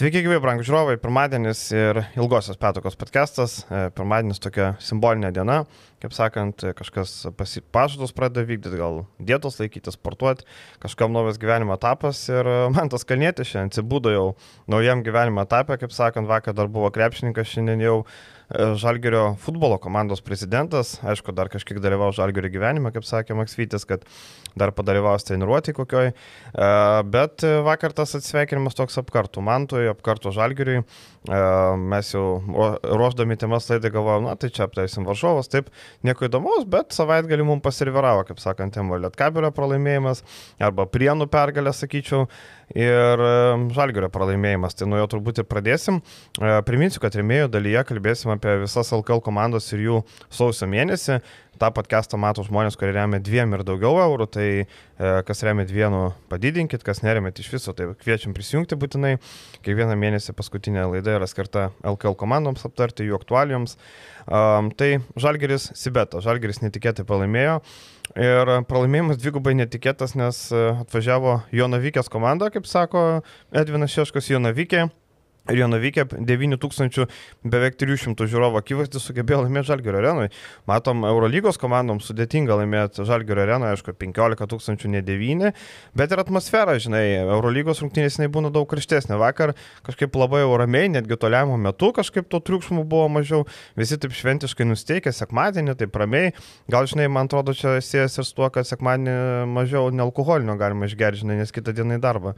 Sveiki, gyvi, brangų žiūrovai. Pirmadienis ir ilgosios petokos podcastas. E, pirmadienis tokia simbolinė diena. Kaip sakant, kažkas pažadus pradeda vykdyti, gal dėtos laikyti, sportuoti, kažkam naujas gyvenimo etapas. Ir man tas kalnėtis šiandien atsibūdo jau naujam gyvenimo etapė, kaip sakant, vakar dar buvo krepšininkas, šiandien jau e, Žalgerio futbolo komandos prezidentas, aišku, dar kažkiek dalyvau Žalgerio gyvenime, kaip sakė Maksvytis, kad dar padalyvaus treniruotį kokioj, e, bet vakar tas atsveikinimas toks apkartų Mantui, apkartų Žalgiriui, e, mes jau ruoždami temas laidai galvojom, na tai čia aptaisim varžovas, taip, nieko įdomaus, bet savaitgalį mums pasirviravo, kaip sakant, temo Lietkabelio pralaimėjimas arba Prienų pergalė, sakyčiau, ir e, Žalgirio pralaimėjimas, tai nuo jo turbūt ir pradėsim. Priminsiu, kad remėjų dalyje kalbėsim apie visas LKL komandos ir jų sausio mėnesį tą podcastą mato žmonės, kurie remia dviem ir daugiau eurų, tai e, kas remia vienu padidinkit, kas neremėt iš viso, tai kviečiam prisijungti būtinai. Kiekvieną mėnesį paskutinė laida yra skirta LKL komandoms aptarti, jų aktualijoms. Um, tai Žalgeris Sibeta, Žalgeris netikėtai pralaimėjo. Ir pralaimėjimas dvigubai netikėtas, nes e, atvažiavo Jonavykės komanda, kaip sako Edvinas Šeškas Jonavykė. Ir jo nuvykė 9000 beveik 300 žiūrovų akivaizdį sugebėjo laimėti Žalgirio arenui. Matom, Eurolygos komandom sudėtinga laimėti Žalgirio arenui, aišku, 15 tūkstančių, ne 9, bet ir atmosfera, žinai, Eurolygos rungtynės būna daug karštesnė. Vakar kažkaip labai ramiai, netgi toliamo metu kažkaip to triukšmo buvo mažiau, visi taip šventiškai nusteikė, sekmadienį taip ramiai. Gal, žinai, man atrodo, čia siejasi ir su tuo, kad sekmadienį mažiau nealkoholinio galima išgerti, žinai, nes kitą dieną į darbą.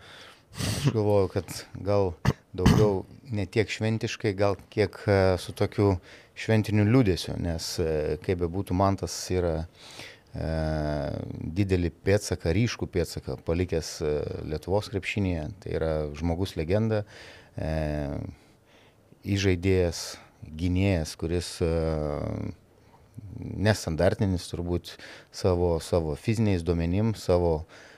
Aš galvoju, kad gal daugiau ne tiek šventiškai, gal kiek e, su tokiu šventiniu liūdėsiu, nes e, kaip be būtų mantas yra e, didelį pėtsaką, ryškų pėtsaką palikęs e, Lietuvos krepšinėje, tai yra žmogus legenda, e, įžaidėjas, gynėjas, kuris e, nestandartinis turbūt savo, savo fiziniais duomenim, savo e,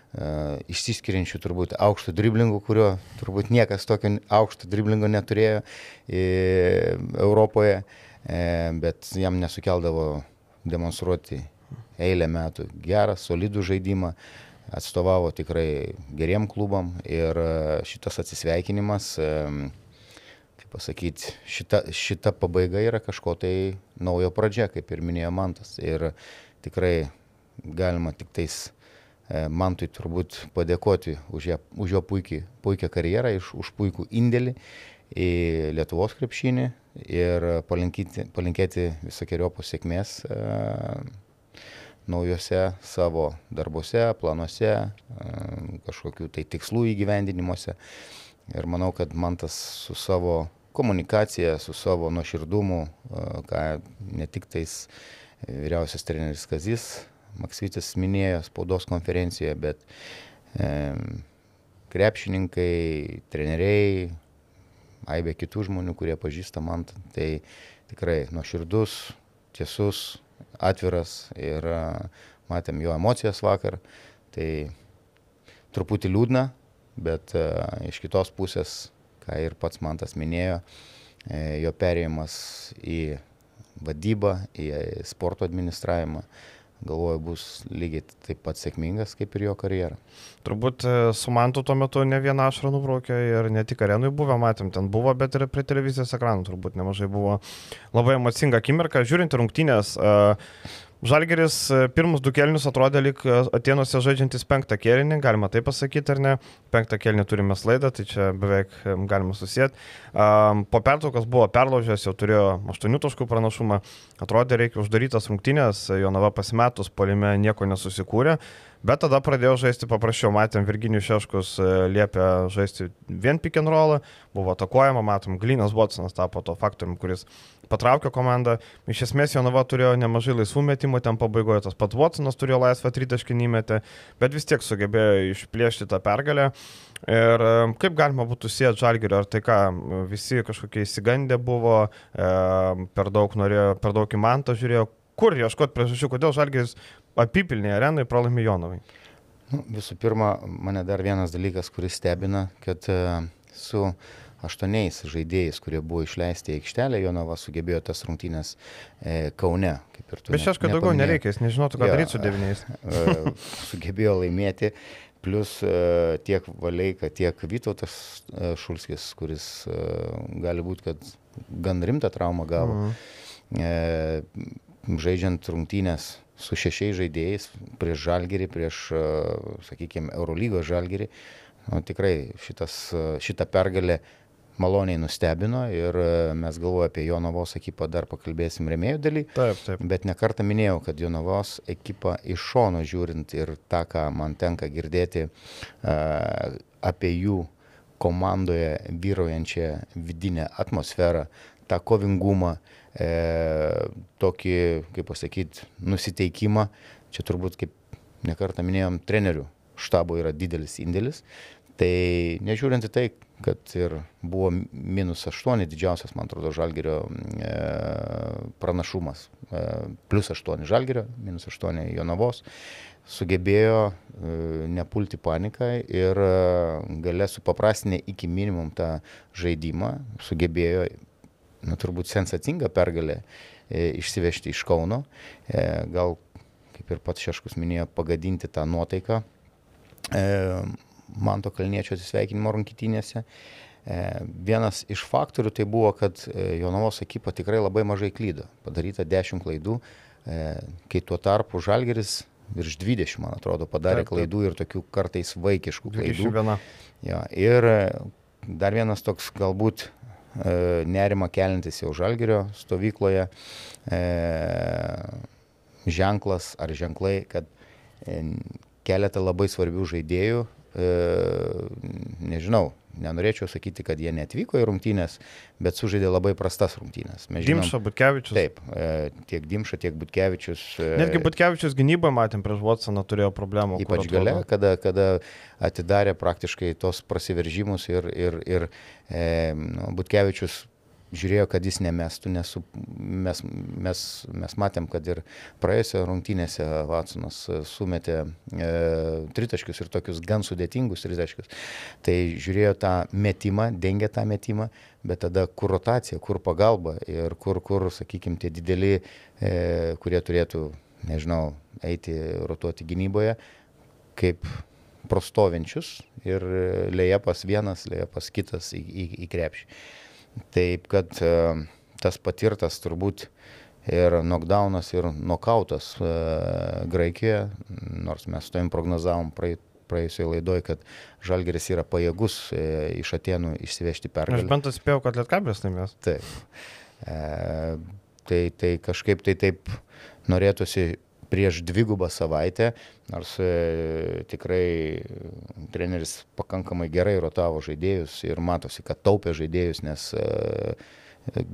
išsiskiriančių turbūt aukštų driblingų, kurio turbūt niekas tokio aukšto driblingo neturėjo Europoje, e, bet jam nesukeldavo demonstruoti eilę metų gerą, solidų žaidimą, atstovavo tikrai geriem klubam ir e, šitas atsisveikinimas, e, kaip pasakyti, šita, šita pabaiga yra kažko tai naujo pradžia, kaip ir minėjo Mantas. Ir tikrai galima tik tais E, Mantui turbūt padėkoti už, ją, už jo puikiai, puikią karjerą, iš, už puikų indėlį į Lietuvos krepšinį ir palinkėti, palinkėti visokiojo pasiekmės e, naujose savo darbuose, planuose, e, kažkokių tai tikslų įgyvendinimuose. Ir manau, kad man tas su savo komunikacija, su savo nuoširdumu, e, ką ne tik tais vyriausias treneris Kazis Maksvitis minėjo spaudos konferencijoje, bet e, krepšininkai, treneriai, aibė kitų žmonių, kurie pažįsta man, tai tikrai nuoširdus, tiesus, atviras ir e, matėm jo emocijas vakar, tai truputį liūdna, bet e, iš kitos pusės, ką ir pats man tas minėjo, e, jo perėjimas į vadybą, į sporto administravimą galvoju, bus lygiai taip pat sėkmingas kaip ir jo karjera. Turbūt e, su Mantu tuo metu ne vieną ašarą nubraukė ir ne tik arenui buvo, matėm, ten buvo, bet ir prie televizijos ekranų turbūt nemažai buvo labai emocinga akimirka. Žiūrint rungtynės, uh, Žalgeris e, pirmus du kelnius atrodė lik e, Atenuose žaidžiantis penktą kelnį, galima tai pasakyti ar ne. Penktą kelnį turime slaidą, tai čia beveik e, galima susijęti. Po pertraukos buvo perlaužęs, jau turėjo 8 taškų pranašumą, atrodė reikia uždarytas rungtynės, Jonava pasimetus, polime nieko nesusikūrė. Bet tada pradėjau žaisti paprasčiau, matėm, Virginijus Šeškus liepė žaisti vien pick and roll, buvo atakuojama, matom, Glinas Watsonas tapo to faktorium, kuris patraukė komandą. Iš esmės Jonava turėjo nemažai laisvų metimų, ten pabaigoje tas pat Watsonas turėjo laisvą tritaškį įmetę, bet vis tiek sugebėjo išplėšti tą pergalę. Ir e, kaip galima būtų sieti žalgerio, ar tai ką, visi kažkokie įsigandę buvo, e, per daug norėjo, per daug į mantą žiūrėjo, kur ieškoti priežasčių, kodėl žalgeris apipilnė arenai pralaimė Jonovai. Nu, visų pirma, mane dar vienas dalykas, kuris stebina, kad e, su aštuoniais žaidėjais, kurie buvo išleisti į aikštelę, Jonava sugebėjo tas rungtynės e, Kaune. Bet šeškai daugiau nereikia, jis nežinotų, ką daryti su devyniais. E, sugebėjo laimėti Plus tiek Valeika, tiek Vytautas Šulskis, kuris gali būti, kad gan rimtą traumą gavo. Mhm. Žaidžiant rungtynės su šešiais žaidėjais prieš žalgerį, prieš, sakykime, Eurolygos žalgerį. Nu, tikrai šitas, šita pergalė maloniai nustebino ir mes galvoju apie Jonavos ekipą dar pakalbėsim remėjų daly. Taip, taip. Bet nekartą minėjau, kad Jonavos ekipa iš šono žiūrint ir tą, ką man tenka girdėti uh, apie jų komandoje vyraujančią vidinę atmosferą, tą kovingumą, e, tokį, kaip pasakyti, nusiteikimą. Čia turbūt, kaip nekartą minėjom, trenerių štabo yra didelis indėlis. Tai nežiūrint į tai, kad ir buvo minus 8 didžiausias, man atrodo, žalgerio e, pranašumas. E, plus 8 žalgerio, minus 8 Jonavos. Sugebėjo e, nepulti paniką ir e, gale supaprastinę iki minimum tą žaidimą, sugebėjo nu, turbūt sensacingą pergalę e, išsivežti iš Kauno, e, gal, kaip ir pats Šeškus minėjo, pagadinti tą nuotaiką e, Manto Kalniečio atsisveikinimo rungtynėse. E, vienas iš faktorių tai buvo, kad Jonavos ekipa tikrai labai mažai klydo, padaryta 10 klaidų, e, kai tuo tarpu Žalgeris virš 20, man atrodo, padarė taip, taip. klaidų ir tokių kartais vaikiškų klaidų. 21. Ja, ir dar vienas toks galbūt nerima kelintis jau žalgerio stovykloje e, ženklas ar ženklai, kad e, keletą labai svarbių žaidėjų, nežinau, nenorėčiau sakyti, kad jie netvyko į rungtynės, bet sužaidė labai prastas rungtynės. Mes žinom, Dimša, Butkevičius. Taip, e, tiek Dimša, tiek Butkevičius. E, Netgi Butkevičius gynybą matėm prieš Watsoną turėjo problemų. Ypač gale, kada, kada atidarė praktiškai tos prasiveržimus ir, ir, ir e, nu, Butkevičius žiūrėjo, kad jis nemestų, nes mes, mes, mes matėm, kad ir praėjusio rungtynėse Vatsonas sumetė e, tritaškius ir tokius gan sudėtingus tritaškius. Tai žiūrėjo tą metimą, dengė tą metimą, bet tada kur rotacija, kur pagalba ir kur, kur sakykime, tie dideli, e, kurie turėtų, nežinau, eiti rotuoti gynyboje, kaip prostovinčius ir lėjapas vienas, lėjapas kitas į, į, į krepšį. Taip kad e, tas patirtas turbūt ir knockdownas, ir knockoutas e, Graikijoje, nors mes to prognozavom praėjusioje laidoje, kad Žalgeris yra pajėgus e, iš Atenų išsivežti pergalę. Aš bent spėjau, kad Lietkablis laimės. Taip. E, tai, tai kažkaip tai taip norėtųsi prieš dvigubą savaitę, nors e, tikrai treneris pakankamai gerai rotavo žaidėjus ir matosi, kad taupė žaidėjus, nes e,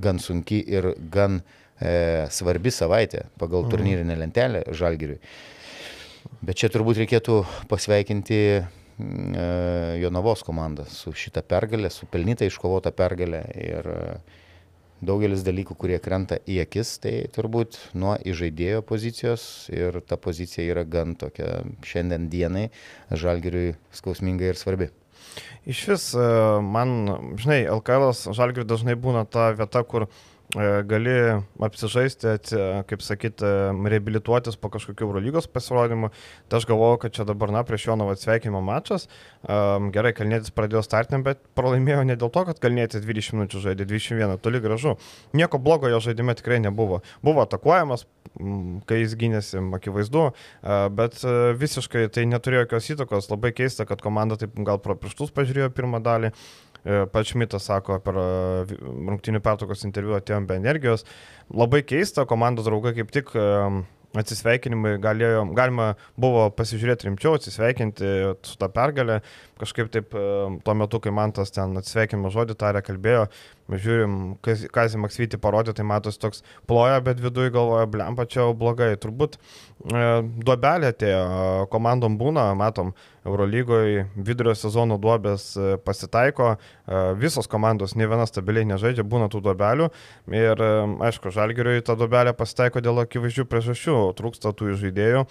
gan sunki ir gan e, svarbi savaitė pagal mhm. turnyrinę lentelę Žalgiriui. Bet čia turbūt reikėtų pasveikinti e, Jonavos komandą su šita pergalė, su pelnyta iškovota pergalė ir e, daugelis dalykų, kurie krenta į akis, tai turbūt nuo įžaidėjo pozicijos ir ta pozicija yra gan tokia šiandien dienai žalgiriui skausminga ir svarbi. Iš vis, e, man, žinai, LKL žalgiriui dažnai būna ta vieta, kur gali apsižaisti, kaip sakyti, reabilituotis po kažkokių Eurolygos pasirodymų. Tai aš galvoju, kad čia dabar, na, prieš Jonovą atsveikinimo mačas. Um, gerai, Kalnėtis pradėjo startinti, bet pralaimėjo ne dėl to, kad Kalnėtis 20 minučių žaidė, 21, toli gražu. Nieko blogo jo žaidime tikrai nebuvo. Buvo atakuojamas, kai jis gynėsi, akivaizdu, bet e, visiškai tai neturėjo jokios įtakos. Labai keista, kad komanda taip gal pro pirštus pažiūrėjo pirmą dalį. E, pats Šmitas sako per e, rungtinių pertraukos interviu atėjom be energijos. Labai keista, komandos draugai kaip tik e, atsisveikinimai galėjo, galima buvo pasižiūrėti rimčiau, atsisveikinti su tą pergalę. Kažkaip taip tuo metu, kai man tas ten atsisveikinimo žodį tarė, kalbėjo, žiūrim, ką Zimaksvyti parodė, tai matos toks ploja, bet viduje galvoja, blem pačiau blogai. Turbūt e, duobelė atėjo, komandom būna, matom, Eurolygoje vidurio sezono duobės e, pasitaiko, e, visos komandos ne viena stabiliai nežaidžia, būna tų duobelių ir e, aišku, Žalgiriui ta duobelė pasitaiko dėl akivaizdžių priežasčių, trūksta tų žaidėjų.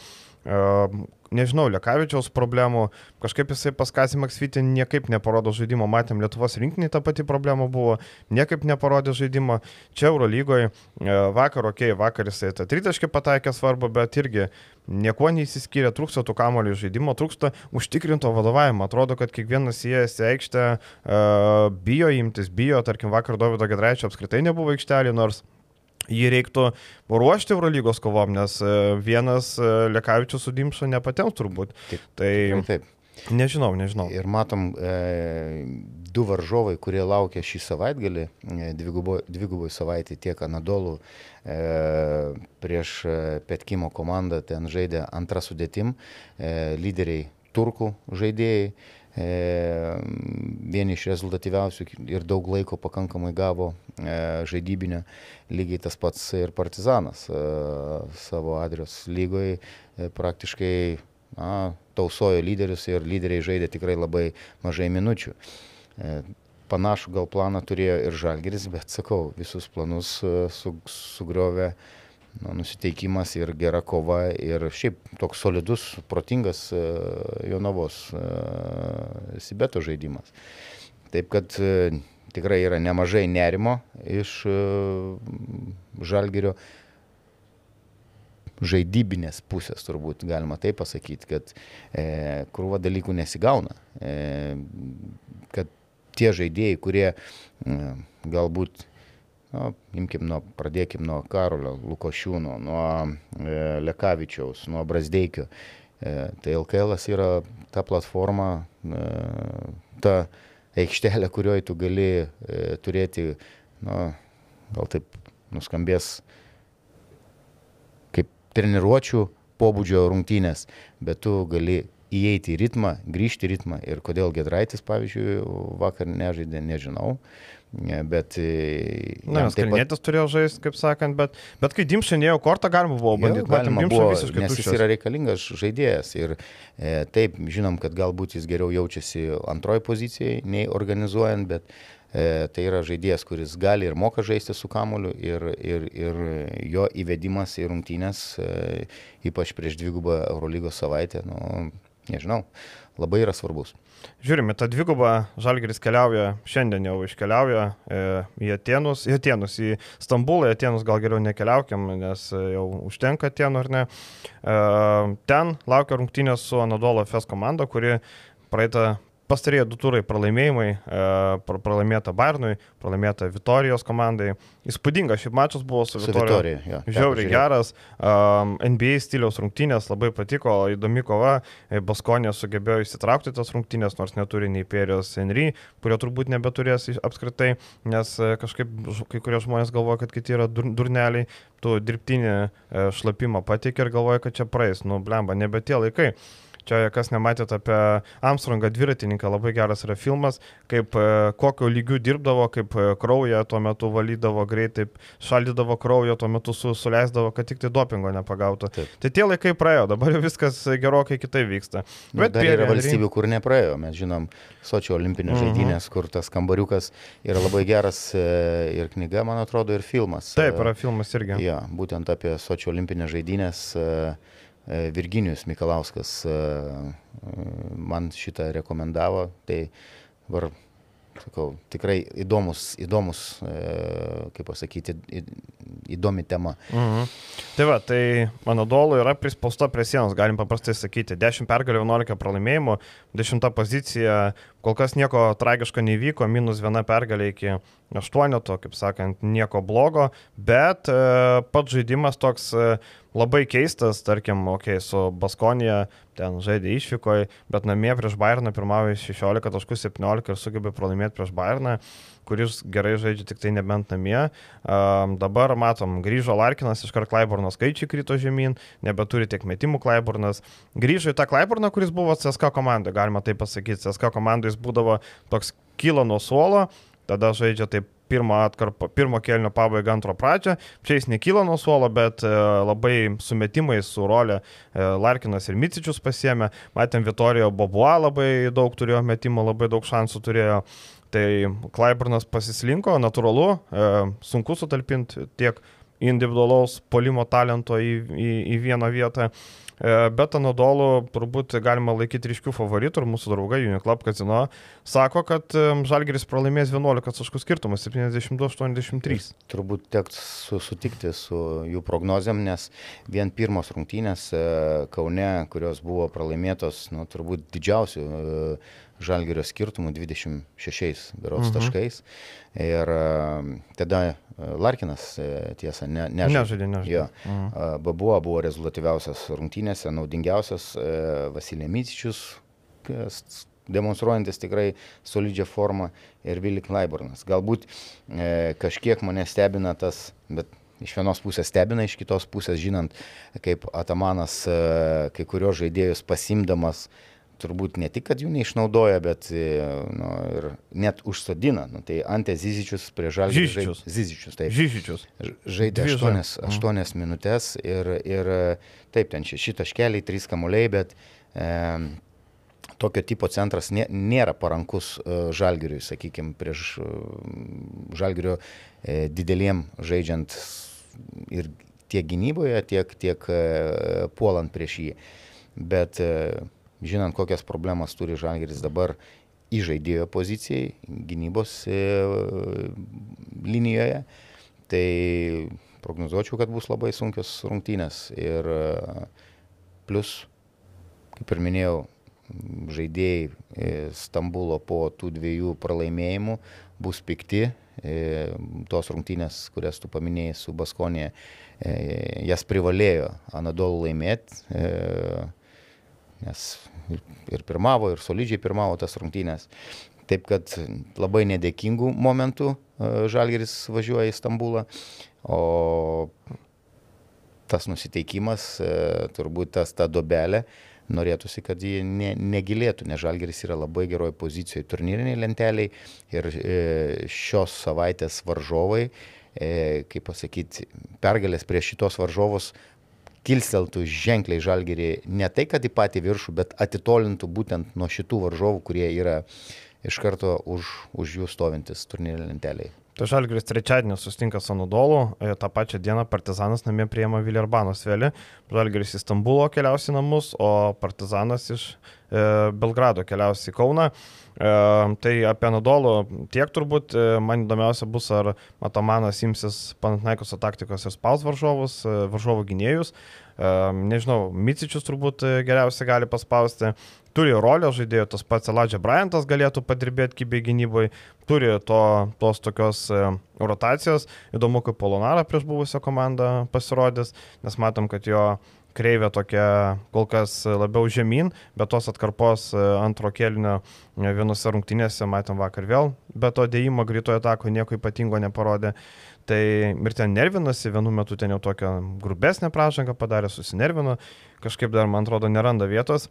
Nežinau, Lekavičiaus problemų, kažkaip jisai pas Kazį Maksvitį niekaip neparodo žaidimo, matėm Lietuvos rinkiniai ta pati problema buvo, niekaip neparodė žaidimo. Čia Eurolygoje vakar, okei, okay, vakar jisai tą tritaškį pataikė svarbu, bet irgi nieko neįsiskyrė, trūksta tų kamolių žaidimo, trūksta užtikrinto vadovavimo. Atrodo, kad kiekvienas įėjęs į aikštę uh, bijo imtis, bijo, tarkim, vakar Davido Gedraičio apskritai nebuvo aikštelį, nors jį reiktų ruošti Eurolygos kovom, nes e, vienas e, Lekavičius su Dimšu nepatems turbūt. Taip. Tai Taip. nežinau, nežinau. Ir matom e, du varžovai, kurie laukia šį savaitgalį, e, dviguboj savaitė tiek Anadolų e, prieš e, Petkimo komandą, ten žaidė antrą sudėtim, e, lyderiai turkų žaidėjai. E, vieni iš rezultatyviausių ir daug laiko pakankamai gavo e, žaidybinio, lygiai tas pats ir Partizanas e, savo Adrios lygoje praktiškai na, tausojo lyderius ir lyderiai žaidė tikrai labai mažai minučių. Panašų gal planą turėjo ir Žalgeris, bet sakau, visus planus su, sugriovė nu, nusiteikimas ir gera kova ir šiaip toks solidus, protingas e, Jonavos Sibeto žaidimas. Taip kad tikrai yra nemažai nerimo iš Žalgerio žaidybinės pusės, turbūt galima taip pasakyti, kad e, krūva dalykų nesigauna. E, kad tie žaidėjai, kurie e, galbūt, nu, imkim nuo, pradėkim nuo Karolio Lukošiūno, nuo e, Lekavičiaus, nuo Brasdeikio, e, tai LKL yra ta platforma, e, ta aikštelė, kurioje tu gali e, turėti, nu, gal taip nuskambės treniruočių pobūdžio rungtynės, bet tu gali įeiti į ritmą, grįžti į ritmą. Ir kodėl Gedraitis, pavyzdžiui, vakar nežaidė, nežinau. Bet... E, Na, nes Kalnietis pat... turėjo žaisti, kaip sakant, bet, bet kai Dimšinėjo kortą galima buvo bandyti. Galima Matėm, buvo, visiškai nes tuščios. jis yra reikalingas žaidėjas. Ir e, taip, žinom, kad galbūt jis geriau jaučiasi antroji pozicijai, nei organizuojant, bet E, tai yra žaidėjas, kuris gali ir moka žaisti su kamuoliu ir, ir, ir jo įvedimas į rungtynės, e, ypač prieš dvigubą Eurolygos savaitę, nu, nežinau, labai yra svarbus. Žiūrime, tą dvigubą Žalgeris keliauja, šiandien jau iškeliauja e, į Atenus, į Atenus, į Stambulą, į Atenus gal geriau nekeliaukiam, nes jau užtenka Atenų ar ne. E, ten laukia rungtynės su Anadolo FS komanda, kuri praeitą pastarėjo du turai pralaimėjimai, e, pralaimėta Bayernui, pralaimėta Vitorijos komandai. Įspūdingas šis mačas buvo su, Vitorija. Ja, Žiauriai geras, um, NBA stiliaus rungtynės, labai patiko, įdomi kova, e, Baskonė sugebėjo įsitraukti tas rungtynės, nors neturi nei Perijos Henry, kurio turbūt nebeturės apskritai, nes e, kažkaip kai kurie žmonės galvoja, kad kiti yra dur, durneliai, tu dirbtinį šlapimą patikė ir galvoja, kad čia praeis, nu blemba, nebe tie laikai. Čia, kas nematėte apie Armstrongą dviratininką, labai geras yra filmas, kaip e, kokio lygių dirbdavo, kaip e, kraują tuo metu valydavo greitai, šaldydavo kraują, tuo metu su, suleisdavo, kad tik tai dopingo nepagautų. Taip. Tai tie laikai praėjo, dabar jau viskas gerokai kitaip vyksta. Nu, Bet yra valstybių, kur nepraėjo. Mes žinom Sočio olimpinės mhm. žaidynės, kur tas kambariukas yra labai geras e, ir knyga, man atrodo, ir filmas. Taip, yra filmas irgi. Ja, būtent apie Sočio olimpinės žaidynės. Uh, Virginijus Mikalauskas e, e, man šitą rekomendavo, tai var, sakau, tikrai įdomus, įdomus, kaip pasakyti, įdomi tema. Mhm. Tai va, tai mano dolų yra prispausta prie sienos, galim paprastai sakyti. 10 pergalių, 11 pralaimėjimų, 10 pozicija, kol kas nieko tragiško nevyko, minus viena pergalė iki aštuoneto, kaip sakant, nieko blogo, bet e, pats žaidimas toks e, labai keistas, tarkim, okei, okay, su Baskonija ten žaidė išvykoje, bet namie prieš Bayerną pirmavo 16.17 ir sugebė pralaimėti prieš Bayerną, kuris gerai žaidžia tik tai nebent namie. Um, dabar matom, grįžo Larkinas, iškart Klaiburno skaičiai krito žemyn, nebeturi tiek metimų Klaiburnas. Grįžo į tą Klaiburną, kuris buvo CSK komandoje, galima taip pasakyti. CSK komandoje jis būdavo toks kilo nuo suolo, tada žaidžia taip pirmo atkarpą, pirmo kelnio pabaigą, antro pradžią. Čia jis nekyla nuo suolo, bet e, labai sumetimais su rolė e, Larkinas ir Micičius pasiemė. Matėm, Vitorijo Bobua labai daug turėjo metimų, labai daug šansų turėjo. Tai Klaiburnas pasislinko, natūralu, e, sunku sutalpinti tiek individualaus polimo talento į, į, į vieną vietą. E, bet Anadolu turbūt galima laikyti ryškių favoritų ir mūsų draugai Uniclub Casino sako, kad e, Žalgeris pralaimės 11 taškų skirtumas 72-83. Turbūt teks su, sutikti su jų prognozėm, nes vien pirmos rungtynės Kaune, kurios buvo pralaimėtos, nu, turbūt didžiausių Žalgerio skirtumų 26 berots mhm. taškais. Ir tada Larkinas, e, tiesa, ne, nežaidė. Nežaidė, nežaidė. Jo. Mhm. Babuo buvo rezultatyviausias rungtynėse, naudingiausias e, Vasilė Mycičius, demonstruojantis tikrai solidžią formą ir Vilik Laiburnas. Galbūt e, kažkiek mane stebina tas, bet iš vienos pusės stebina, iš kitos pusės žinant, kaip Atamanas e, kai kurios žaidėjus pasimdamas e, turbūt ne tik, kad jų neišnaudoja, bet e, nu, ir net užsodina. Nu, tai Ante Zizičius prie Žalgirio žaidė. Zizičius, taip. Zizičius. Žaidė 8, 8 mhm. minutės ir, ir taip, ten šeši taškeliai, trys kamuoliai, bet e, tokio tipo centras nė, nėra parankus e, Žalgiriui, sakykime, prieš e, Žalgirio e, dideliem žaidžiant ir tiek gynyboje, tiek, tiek e, puolant prieš jį. Bet e, žinant, kokias problemas turi Žalgeris dabar įžaidėjo pozicijai, gynybos e, linijoje, tai prognozuočiau, kad bus labai sunkios rungtynės. Ir e, plus, kaip ir minėjau, žaidėjai e, Stambulo po tų dviejų pralaimėjimų bus pikti. Tos rungtynės, kurias tu paminėjai su Baskonė, jas privalėjo Anadolu laimėti nes ir pirmavo, ir solidžiai pirmavo tas rungtynės. Taip kad labai nedėkingų momentų e, Žalgeris važiuoja į Stambulą, o tas nusiteikimas, e, turbūt tas ta dobelė, norėtųsi, kad ji ne, negilėtų, nes Žalgeris yra labai geroje pozicijoje turnyriniai lenteliai ir e, šios savaitės varžovai, kaip pasakyti, pergalės prieš šitos varžovus kilsteltų ženkliai žalgerį ne tai, kad į patį viršų, bet atitolintų būtent nuo šitų varžovų, kurie yra iš karto už, už jų stovintis turnyrė lenteliai. Tai Žalgiris trečiadienį sustinka su Anudolu, e, tą pačią dieną Partizanas namie priema Viljarbanos vėlį, Žalgiris į Stambulo keliausi namus, o Partizanas iš e, Belgrado keliausi į Kauną. E, tai apie Anudolų tiek turbūt, e, man įdomiausia bus, ar Matomanas imsis Panatnaikos taktikos ir spaus varžovus, e, varžovų gynėjus. E, nežinau, Micičius turbūt e, geriausiai gali paspausti turi rolę žaidėjo, tas pats Eladžia Bryantas galėtų padirbėti kybė gynyboje, turi to, tos tokios e, rotacijos. Įdomu, kaip Polonara prieš buvusią komandą pasirodys, nes matom, kad jo kreivė tokia kol kas labiau žemyn, bet tos atkarpos e, antro kelnio e, vienose rungtynėse matėm vakar vėl, bet to dėjimo greitojo atako nieko ypatingo neparodė. Tai ir ten nervinasi, vienu metu ten jau tokią grubesnę pražangą padarė, susinervino, kažkaip dar, man atrodo, neranda vietos.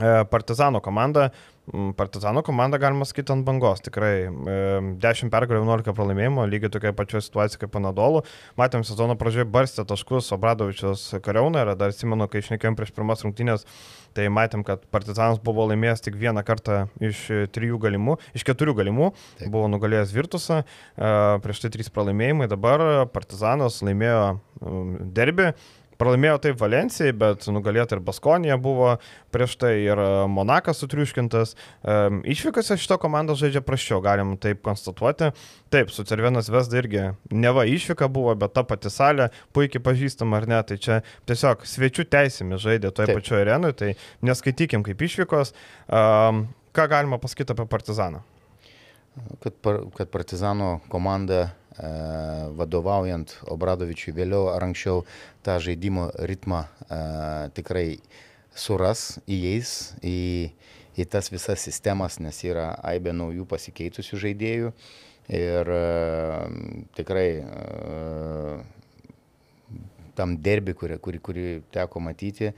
E, Partizano komanda. Mm, Partizano komanda galima sakyti ant bangos, tikrai 10 pergalių, 11 pralaimėjimų, lygiai tokia pačia situacija kaip Panadolų. Matėm sezono pradžioje barstė taškus, Obradovičius kariauna ir dar atsimenu, kai išnekėjom prieš pirmas rungtynės, tai matėm, kad Partizanas buvo laimėjęs tik vieną kartą iš trijų galimų, iš keturių galimų, Taip. buvo nugalėjęs Virtusą, e, prieš tai trys pralaimėjimai, dabar Partizanas laimėjo derbį Pralaimėjo taip Valencijai, bet nugalėta ir Baskonija buvo prieš tai ir e, Monakas sutriuškintas. Išvykose šito komandos žaidžia prašiau, galim taip konstatuoti. Taip, su Cervenas Vesda irgi neva išvyka buvo, bet ta pati salė puikiai pažįstama ar ne. Tai čia tiesiog svečių teisėmis žaidė toje pačioje arenoje, tai neskaitykim kaip išvykos. Ką galima pasakyti apie Partizaną? Kad, par, kad Partizano komanda E, vadovaujant Obradovičiui vėliau ar anksčiau tą žaidimo ritmą e, tikrai suras, įeis į, į tas visas sistemas, nes yra aibė naujų pasikeitusių žaidėjų. Ir e, tikrai tam derbi, kurį, kurį, kurį teko matyti,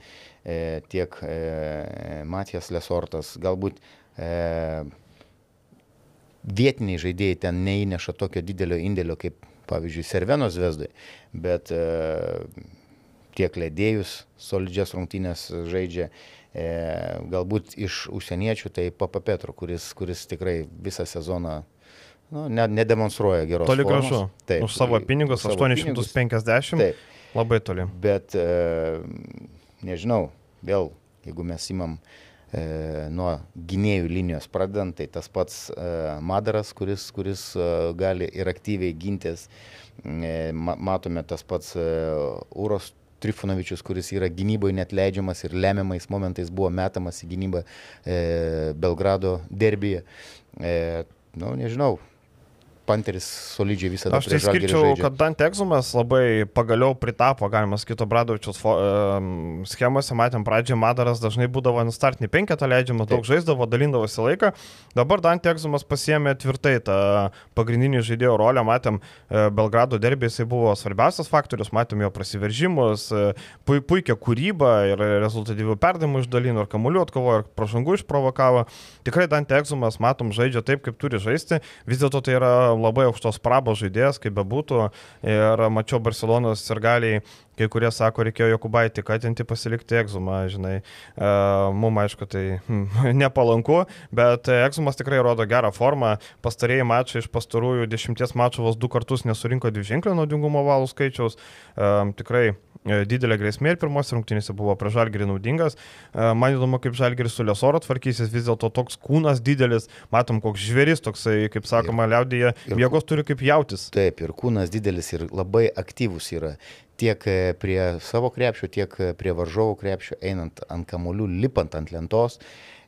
tiek Matijas Lesortas, galbūt vietiniai žaidėjai ten neįneša tokio didelio indėlio kaip, pavyzdžiui, Servenos Vesdai, bet e, tiek ledėjus solidžias rungtynės žaidžia, e, galbūt iš užsieniečių tai Papa Petro, kuris, kuris tikrai visą sezoną nu, ne, nedemonstruoja geros. Toli formos. gražu. Taip. Už savo pinigus už savo 850. Taip. Labai toli. Bet e, nežinau, vėl, jeigu mes imam e, nuo gynėjų linijos pradedant, tai tas pats e, Madaras, kuris, kuris e, gali ir aktyviai gintis, e, ma, matome tas pats e, Uros Trifunovičius, kuris yra gynyboje net leidžiamas ir lemiamais momentais buvo metamas į gynybą e, Belgrado derbyje. E, nu, nežinau, Panteris solidžiai visada Aš tai skirčiau, kad Dante Egzumas labai pagaliau pritapo, galima sakyti, Bradovičius um, schemose, matėm pradžioje, Madaras dažnai būdavo ant startinį penketą leidžiamą, daug žaisdavo, dalindavosi laiką. Dabar Dante Egzumas pasiemė tvirtai tą pagrindinį žaidėjo rolę, matėm e, Belgrado derbį, jisai buvo svarbiausias faktorius, matėm jo prasiveržimus, e, pu puikia kūryba ir rezultatyvių perdimų išdalino, ir kamuolių atkovojo, ir pražangų išprovokavo. Tikrai Dante Egzumas, matom, žaidžia taip, kaip turi žaisti, vis dėlto tai yra labai aukštos prabos žaidėjas, kaip bebūtų. Ir mačiau Barcelonos ir galiai, kai kurie sako, reikėjo Jokubaitį katinti pasilikti egzumą, žinai. E, Mums aišku, tai hm, nepalanku, bet egzumas tikrai rodo gerą formą. Pastarėjai mačai iš pastarųjų dešimties mačų vos du kartus nesurinko dviženklio naudingumo valų skaičiaus. E, tikrai didelė grėsmė ir pirmos rungtynėse buvo prie Žalgirį naudingas. Man įdomu, kaip Žalgiris su Lesoro tvarkysis, vis dėlto toks kūnas didelis, matom, koks žvėris toksai, kaip sakoma, liaudėje, jėgos turi kaip jautis. Taip, ir kūnas didelis ir labai aktyvus yra. Tiek e, prie savo krepšio, tiek e, prie varžovų krepšio, einant ant kamolių, lipant ant lentos.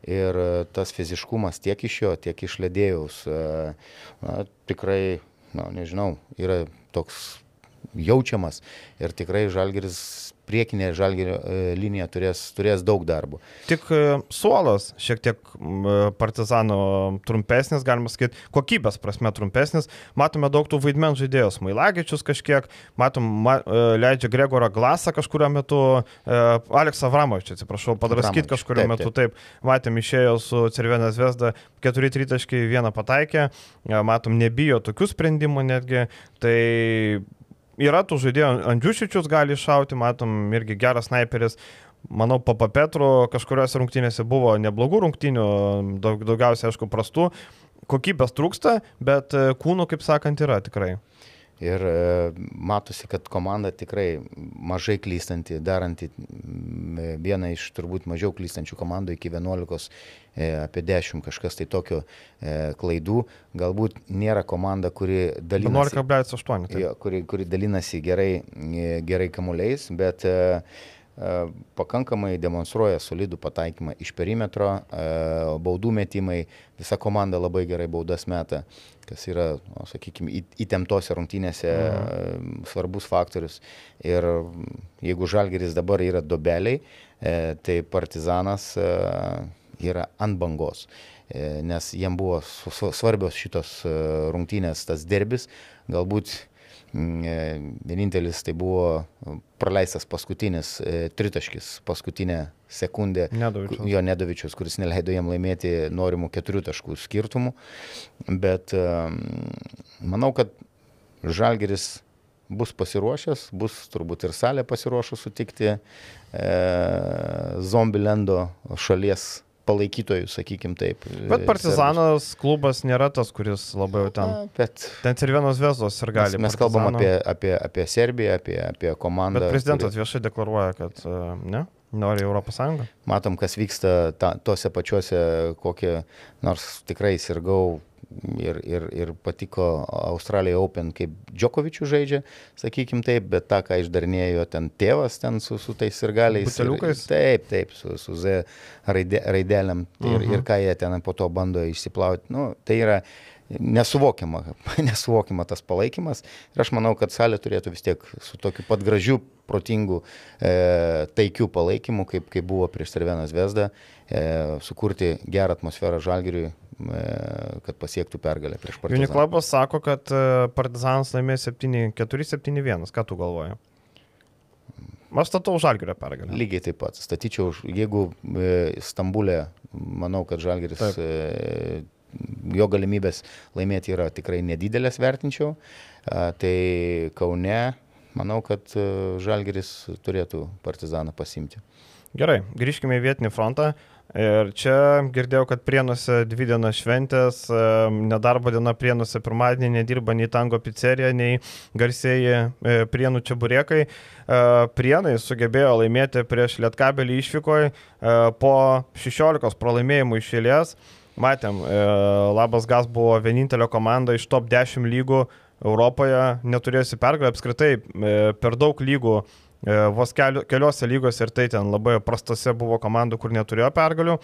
Ir e, tas fiziškumas tiek iš jo, tiek iš ledėjus na, tikrai, na, nežinau, yra toks jaučiamas ir tikrai Žalgeris priekinė žalgerio linija turės, turės daug darbo. Tik e, suolas šiek tiek e, partizano trumpesnis, galima sakyti, kokybės prasme trumpesnis. Matome daug tų vaidmenų žaidėjų. Mailagičius kažkiek, matom, ma, e, leidžia Gregorą Glasą kažkurio metu, Aleksą Vramovičių, atsiprašau, padraskyti kažkurio taip, metu. Taip, matėm, išėjo su Cervenės Vesda 4-3.1 pataikė, matom, nebijo tokių sprendimų netgi. Tai yra tų žaidėjų, Andžiušičius gali iššauti, matom, irgi geras sniperis. Manau, Papa Petru kažkuriuose rungtynėse buvo neblogų rungtynių, daug, daugiausiai, aišku, prastų. Kokybės trūksta, bet e, kūnų, kaip sakant, yra tikrai. Ir e, matosi, kad komanda tikrai mažai klystanti, daranti vieną iš turbūt mažiau klystančių komandų iki 11, e, apie 10 kažkas tai tokio e, klaidų. Galbūt nėra komanda, kuri dalinasi. 11,8. Jo, kuri, kuri dalinasi gerai, gerai kamuoliais, bet pakankamai demonstruoja solidų pataikymą iš perimetro, baudų metimai, visa komanda labai gerai baudas meta kas yra, nu, sakykime, įtemptose rungtynėse mhm. svarbus faktorius. Ir jeigu Žalgeris dabar yra dobeliai, e, tai Partizanas e, yra ant bangos. E, nes jiem buvo svarbios šitos rungtynės, tas derbis, galbūt e, vienintelis tai buvo praleistas paskutinis e, tritaškis, paskutinė sekundė Nedovičius. jo Nedovičius, kuris neleido jam laimėti norimų keturių taškų skirtumų. Bet e, manau, kad Žalgeris bus pasiruošęs, bus turbūt ir salė pasiruošus sutikti e, Zombilendo šalies palaikytojų, sakykim taip. Bet Partizanas serbus. klubas nėra tas, kuris labai jau ten. Na, bet, ten ir vienos veslos ir gali. Mes, mes kalbam apie, apie, apie Serbiją, apie, apie komandą. Bet prezidentas kuri... viešai deklaruoja, kad e, ne, nori Europos Sąjungą. Matom, kas vyksta ta, tose pačiuose, kokie, nors tikrai sirgau ir, ir, ir patiko Australija Open, kaip Djokovičių žaidžia, sakykim taip, bet tą, ką išdarnėjo ten tėvas ten su, su tais ir galiais. Buteliukais? Taip, taip, su, su Z raide, raidelėm ir, uh -huh. ir ką jie ten po to bando išsiplauti. Nu, tai yra nesuvokiama, nesuvokiama tas palaikymas ir aš manau, kad salė turėtų vis tiek su tokiu pat gražiu, protingu, e, taikiu palaikymu, kaip, kaip buvo prieš Servenas Vesdą, e, sukurti gerą atmosferą Žalgiriui, kad pasiektų pergalę prieš Partizaną. Uniklabas sako, kad e, Partizanas laimės 4-7-1. Ką tu galvoji? Aš statau Žalgirio pergalę. Lygiai taip pat. Statyčiau, jeigu e, Stambulė, manau, kad Žalgiris, taip. jo galimybės laimėti yra tikrai nedidelės, vertinčiau. Tai Kaune, manau, kad Žalgiris turėtų Partizaną pasimti. Gerai, grįžkime į vietinį frontą. Ir čia girdėjau, kad Prienuose dvi dienas šventės, e, nedarbo diena Prienuose pirmadienį nedirba nei tango pizzerija, nei garsieji e, Prienų čia buriekai. E, Prienai sugebėjo laimėti prieš Lietkabelį išvykoje po 16 pralaimėjimų išėlės. Matėm, Labas Gas buvo vienintelė komanda iš top 10 lygų Europoje, neturėjusi pergalę apskritai per daug lygų E, vos keliu, keliose lygose ir tai ten labai prastose buvo komandų, kur neturėjo pergalių.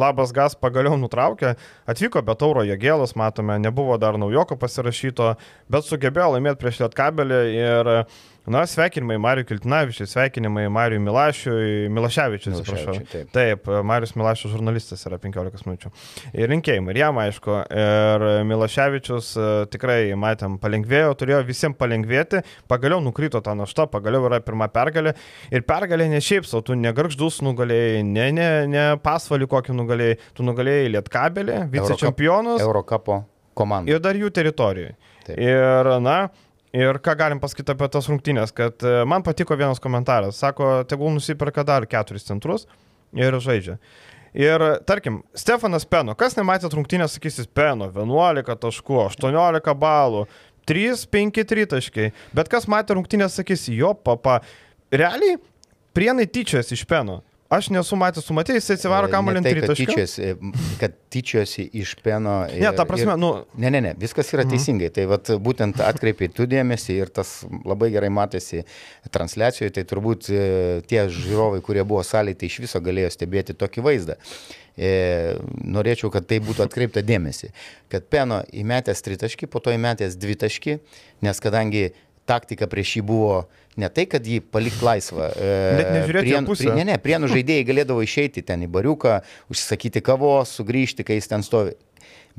Labas Gas pagaliau nutraukė, atvyko be tauro Jėgėlas, matome, nebuvo dar naujoko pasirašyto, bet sugebėjo laimėti prieš Lietkabelį ir Na, sveikinimai Mariu Kiltinavičiui, sveikinimai Mariu Milašiui, Milaševičiui, atsiprašau. Taip, taip Marius Milašius žurnalistas yra 15 minučių. Ir rinkėjimai, ir jam aišku. Ir Milaševičius e, tikrai, matėm, palengvėjo, turėjo visiems palengvėti, pagaliau nukrito tą naštą, pagaliau yra pirma pergalė. Ir pergalė ne šiaip savo, tu negarždus nugalėjai, ne, ne, ne pasvalį kokį nugalėjai, tu nugalėjai Lietkabelį, vicečempionus. Eurocapo komandą. Ir dar jų teritorijoje. Ir, na, Ir ką galim pasakyti apie tas rungtynės, kad e, man patiko vienas komentaras, sako, tegul nusipirka dar keturis centrus ir žaidžia. Ir tarkim, Stefanas Peno, kas nematė rungtynės, sakysis Peno, 11 taškų, 18 balų, 3, 5 tritaškai, bet kas matė rungtynės, sakys, jo papa, realiai prienai tyčias iš Peno. Aš nesu matęs, tu matėjai, jis atsivaro e, kamuolį ant ryto. Tyčiasi, kad tyčiosi iš peno. Ir, ne, ta prasme, ir, nu. Ne, ne, ne, viskas yra mhm. teisingai. Tai vat, būtent atkreipiai tu dėmesį ir tas labai gerai matėsi transliacijoje, tai turbūt e, tie žiūrovai, kurie buvo salėje, tai iš viso galėjo stebėti tokį vaizdą. E, norėčiau, kad tai būtų atkreipta dėmesį, kad peno įmetęs tritaškį, po to įmetęs dvitaškį, nes kadangi taktika prieš jį buvo ne tai, kad jį palikti laisvą. Bet nežiūrėti prien, pusę. Ne, ne, prienų žaidėjai galėdavo išeiti ten į bariuką, užsisakyti kavos, sugrįžti, kai jis ten stovi.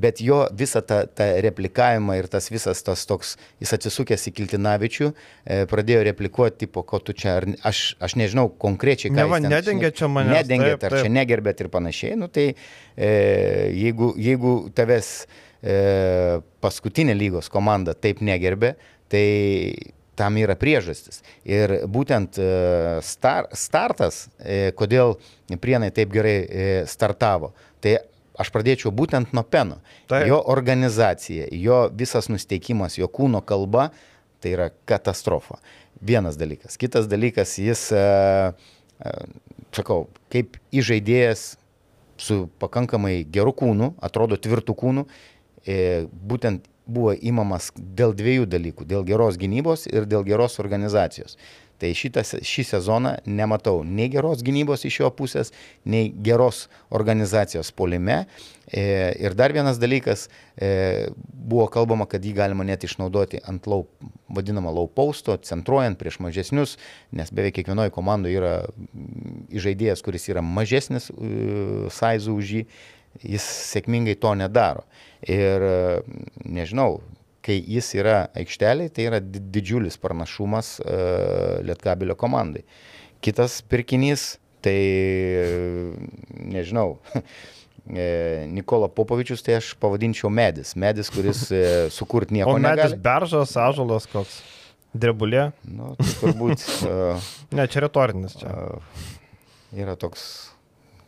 Bet jo visą tą, tą replikavimą ir tas visas tas toks, jis atsisukęs į Kiltinavičių, e, pradėjo replikuoti, tipo, ko tu čia, ar, aš, aš nežinau konkrečiai, ką ne, ten, nedengė čia mane. Nedengėt, ar čia negerbėt ir panašiai. Nu, tai e, jeigu, jeigu tavęs e, paskutinė lygos komanda taip negerbė, tai tam yra priežastis. Ir būtent e, star, startas, e, kodėl prienai taip gerai e, startavo, tai aš pradėčiau būtent nuo Peno. Taip. Jo organizacija, jo visas nusteikimas, jo kūno kalba, tai yra katastrofa. Vienas dalykas. Kitas dalykas, jis, sakau, kaip įžaidėjas su pakankamai geru kūnu, atrodo tvirtų kūnų, būtent buvo įmamas dėl dviejų dalykų - dėl geros gynybos ir dėl geros organizacijos. Tai šitas, šį sezoną nematau nei geros gynybos iš jo pusės, nei geros organizacijos polime. E, ir dar vienas dalykas, e, buvo kalbama, kad jį galima net išnaudoti ant lau, vadinamą low posto, centruojant prieš mažesnius, nes beveik kiekvienoje komandoje yra žaidėjas, kuris yra mažesnis uh, size už jį, jis sėkmingai to nedaro. Ir nežinau, kai jis yra aikšteliai, tai yra didžiulis pranašumas uh, Lietkabilio komandai. Kitas pirkinys, tai nežinau, e, Nikola Popovičius, tai aš pavadinčiau medis. Medis, kuris e, sukurt nieko o negali. Medis beržas, ažalas koks. Drebulė? Nu, tai turbūt. Uh, ne, čia retorinis čia. Uh, yra toks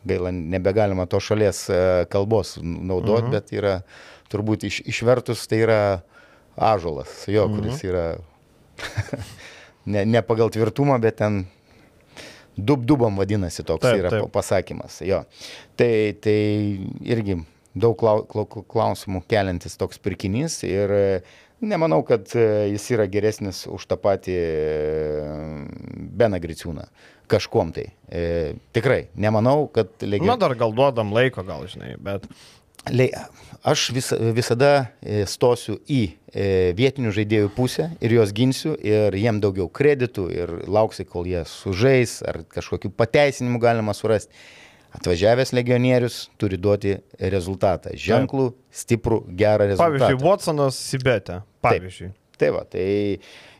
gaila, nebegalima to šalies e, kalbos naudoti, uh mhm. bet yra turbūt iš, išvertus tai yra ažolas, jo, -huh. kuris mhm. yra ne, ne pagal tvirtumą, bet ten dub-dubam vadinasi toks taip, yra taip. pasakymas. Jo. Tai, tai irgi daug klausimų keliantis toks pirkinys ir nemanau, kad e, jis yra geresnis už tą patį Beną Griciūną kažkuom tai. E, tikrai, nemanau, kad legion... Na, dar gal duodam laiko, gal žinai, bet... Le, aš vis, visada e, stosiu į e, vietinių žaidėjų pusę ir juos ginsiu ir jiem daugiau kreditų ir lauksiu, kol jie sužais ar kažkokiu pateisinimu galima surasti. Atvažiavęs legionierius turi duoti rezultatą. Ženklų, stiprų, gerą rezultatą. Pavyzdžiui, Watsonas Sibete. Pavyzdžiui. Taip, tai va, tai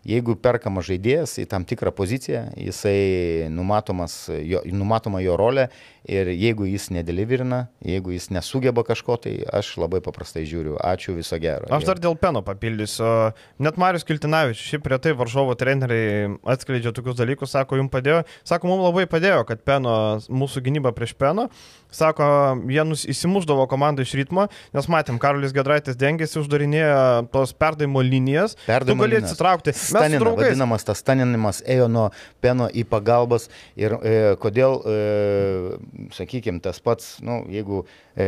jeigu perkamas žaidėjas į tam tikrą poziciją, jisai numatomas, jo, numatoma jo rolė ir jeigu jis nedeliverina, jeigu jis nesugeba kažko, tai aš labai paprastai žiūriu. Ačiū, viso gero. Aš dar dėl peno papildysiu. Net Marius Kiltinavičius, šiaip prie tai varžovo treneriai atskleidžia tokius dalykus, sako, jums padėjo. Sako, mums labai padėjo, kad peno, mūsų gynyba prieš peno Sako, jie įsimuždavo komandą iš ritmo, nes matėm, Karolis Gedraitis dengėsi, uždarinėjo tos perdavimo linijas. Perdavimo tu gali atsitraukti. Stanina, vadinamas tas staninimas ėjo nuo peno į pagalbas ir e, kodėl, e, sakykime, tas pats, nu, jeigu e,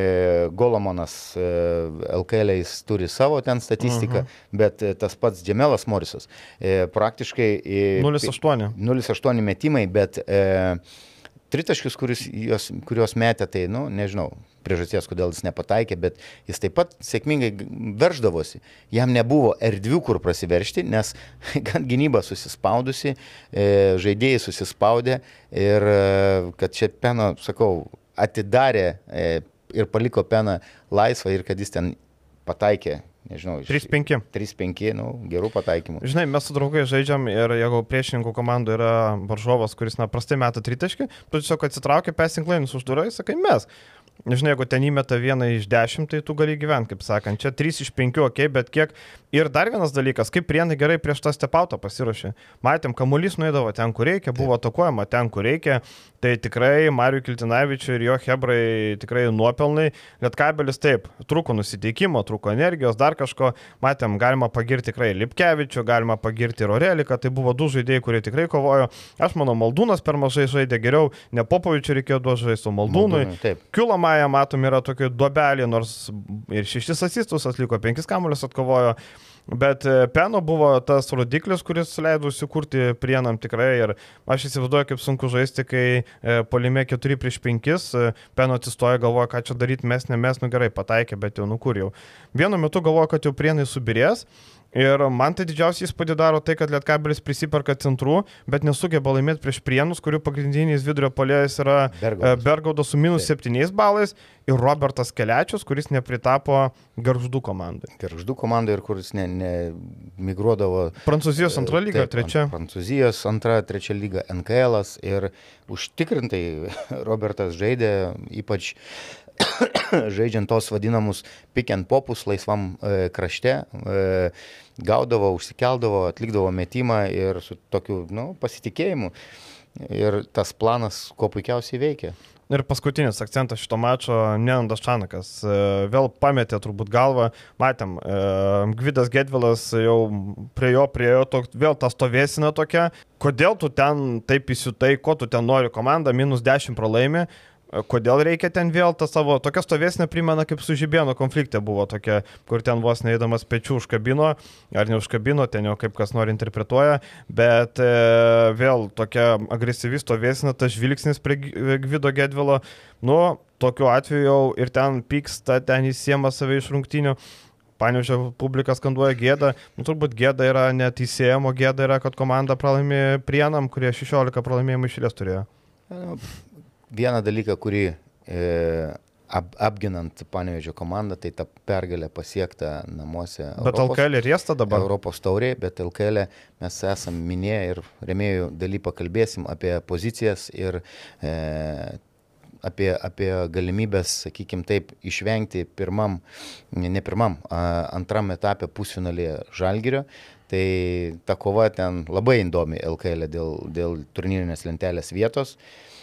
Golomonas e, LKL turi savo ten statistiką, uh mhm. -huh. bet e, tas pats Džemelas Morisas e, praktiškai... E, 0,8. 0,8 metimai, bet e, tritaškius, kuriuos, jos, kuriuos metė, tai, nu, nežinau, priežasties, kodėl jis nepataikė, bet jis taip pat sėkmingai verždavosi. Jam nebuvo erdvių, kur prasiveršti, nes gan gynyba susispaudusi, e, žaidėjai susispaudė ir e, kad čia Peno, sakau, atidarė e, ir paliko Peną laisvą ir kad jis ten pataikė nežinau, 3-5. 3-5, nu, gerų pataikymų. Žinai, mes su draugais žaidžiam ir jeigu priešininkų komandų yra varžovas, kuris, na, prastai meta tritaškį, tu tiesiog atsitraukia pesinklainus už durai, sakai, mes. Nežinai, jeigu ten įmeta vieną iš dešimt, tai tu gali gyventi, kaip sakant. Čia 3 iš 5, ok, bet kiek. Ir dar vienas dalykas, kaip prienai gerai prieš tą stepautą pasiruošė. Matėm, kamuolys nuėdavo ten, kur reikia, buvo atakuojama ten, kur reikia. Tai tikrai Mariu Kiltinavičiu ir jo Hebrai tikrai nuopelnai. Lietkabelis taip, trūko nusiteikimo, trūko energijos, dar kažko. Matėm, galima pagirti tikrai Lipkevičių, galima pagirti ir Oreliką. Tai buvo du žaidėjai, kurie tikrai kovojo. Aš manau, Maldūnas per mažai žaidė geriau, ne Popovičiu reikėjo duoti žaisti, o Maldūnui. Maldūnui Kiulomąją matom yra tokio duobelį, nors ir šešis asistus atliko, penkis kamuolius atkovojo. Bet e, Peno buvo tas rodiklis, kuris leido įsikurti prienam tikrai ir aš įsivaizduoju, kaip sunku žaisti, kai e, polime 4 prieš 5, e, Peno atsistoja, galvoja, ką čia daryti, mes ne mes, nu gerai, pataikė, bet jau nukur jau. Vienu metu galvoja, kad jau prienai subirės. Ir man tai didžiausiai įspūdį daro tai, kad Lietkabelis prisiperka centrų, bet nesugeba laimėti prieš Prienus, kurių pagrindinis vidurio polėjas yra Bergaudas, Bergaudas su minus 7 balais ir Robertas Keliačius, kuris nepritapo Garždų komandai. Garždų komandai ir kuris nemigruodavo. Ne Prancūzijos antra lyga, taip, trečia. Prancūzijos antra, trečia lyga NKL ir užtikrintai Robertas žaidė, ypač žaidžiant tos vadinamus pick and popus laisvam e, krašte. E, gaudavo, užsikeldavo, atlikdavo metimą ir su tokiu nu, pasitikėjimu. Ir tas planas kuo puikiausiai veikia. Ir paskutinis akcentas šito mačo - Nenandas Čanakas. E, vėl pametė turbūt galvą. Matėm, e, Gvidas Gedvilas jau prie jo priejo, vėl ta stovėsina tokia. Kodėl tu ten taip įsiutai, ko tu ten nori komanda, minus 10 pralaimi. Kodėl reikia ten vėl tą savo, tokia stovesnė primena kaip su Žibėno konflikte buvo tokia, kur ten vos neįdamas pečių užkabino, ar neužkabino, ten jau kaip kas nori interpretuoja, bet e, vėl tokia agresyvi stovesnė, tas žvilgsnis prie Gvido Gedvilo, nu, tokiu atveju jau ir ten pyksta, ten įsiema save iš rungtinių. Panežio publika skanduoja gėdą, nu, turbūt gėda yra neteisėjamo, gėda yra, kad komanda pralaimė prienam, kurie 16 pralaimėjimų išėlės turėjo vieną dalyką, kurį e, ap, apginant Panevežio komandą, tai ta pergalė pasiekta namuose. Bet Europos, LKL ir jas dabar? Europos taurė, bet LKL mes esam minėję ir remėjų daly pakalbėsim apie pozicijas ir e, apie, apie galimybės, sakykime taip, išvengti pirmam, ne pirmam, antram etapė pusfinalėje Žalgirio. Tai ta kova ten labai įdomi LKL dėl, dėl turnyrinės lentelės vietos. E, E,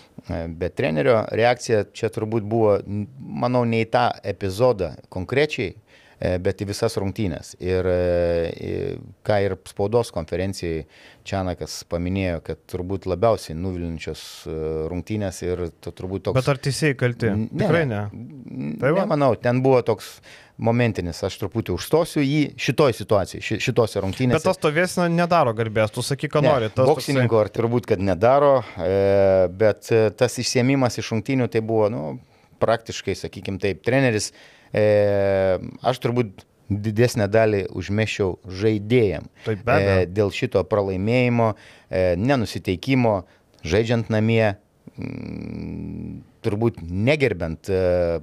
bet trenerio reakcija čia turbūt buvo, manau, ne į tą epizodą konkrečiai, e, bet į visas rungtynės. Ir e, ką ir spaudos konferencijai Čianakas paminėjo, kad turbūt labiausiai nuvilinčios rungtynės ir turbūt toks... Bet ar teisėjai kalti? Ne, Tikrai ne. ne. Tai va? Nemanau, ten buvo toks momentinis, aš truputį užstosiu jį šitoj situacijai, ši, šitose rungtynėse. Bet tas stovėsina nedaro garbės, tu sakai, ką ne, nori. Boksininko toksai... ar turbūt, kad nedaro, e, bet e, tas išsiemimas iš rungtynių tai buvo, nu, praktiškai, sakykim taip, treneris, e, aš turbūt didesnę dalį užmešiau žaidėjim. Taip, be abejo. E, dėl šito pralaimėjimo, e, nenusiteikimo, žaidžiant namie, mm, turbūt negerbent e,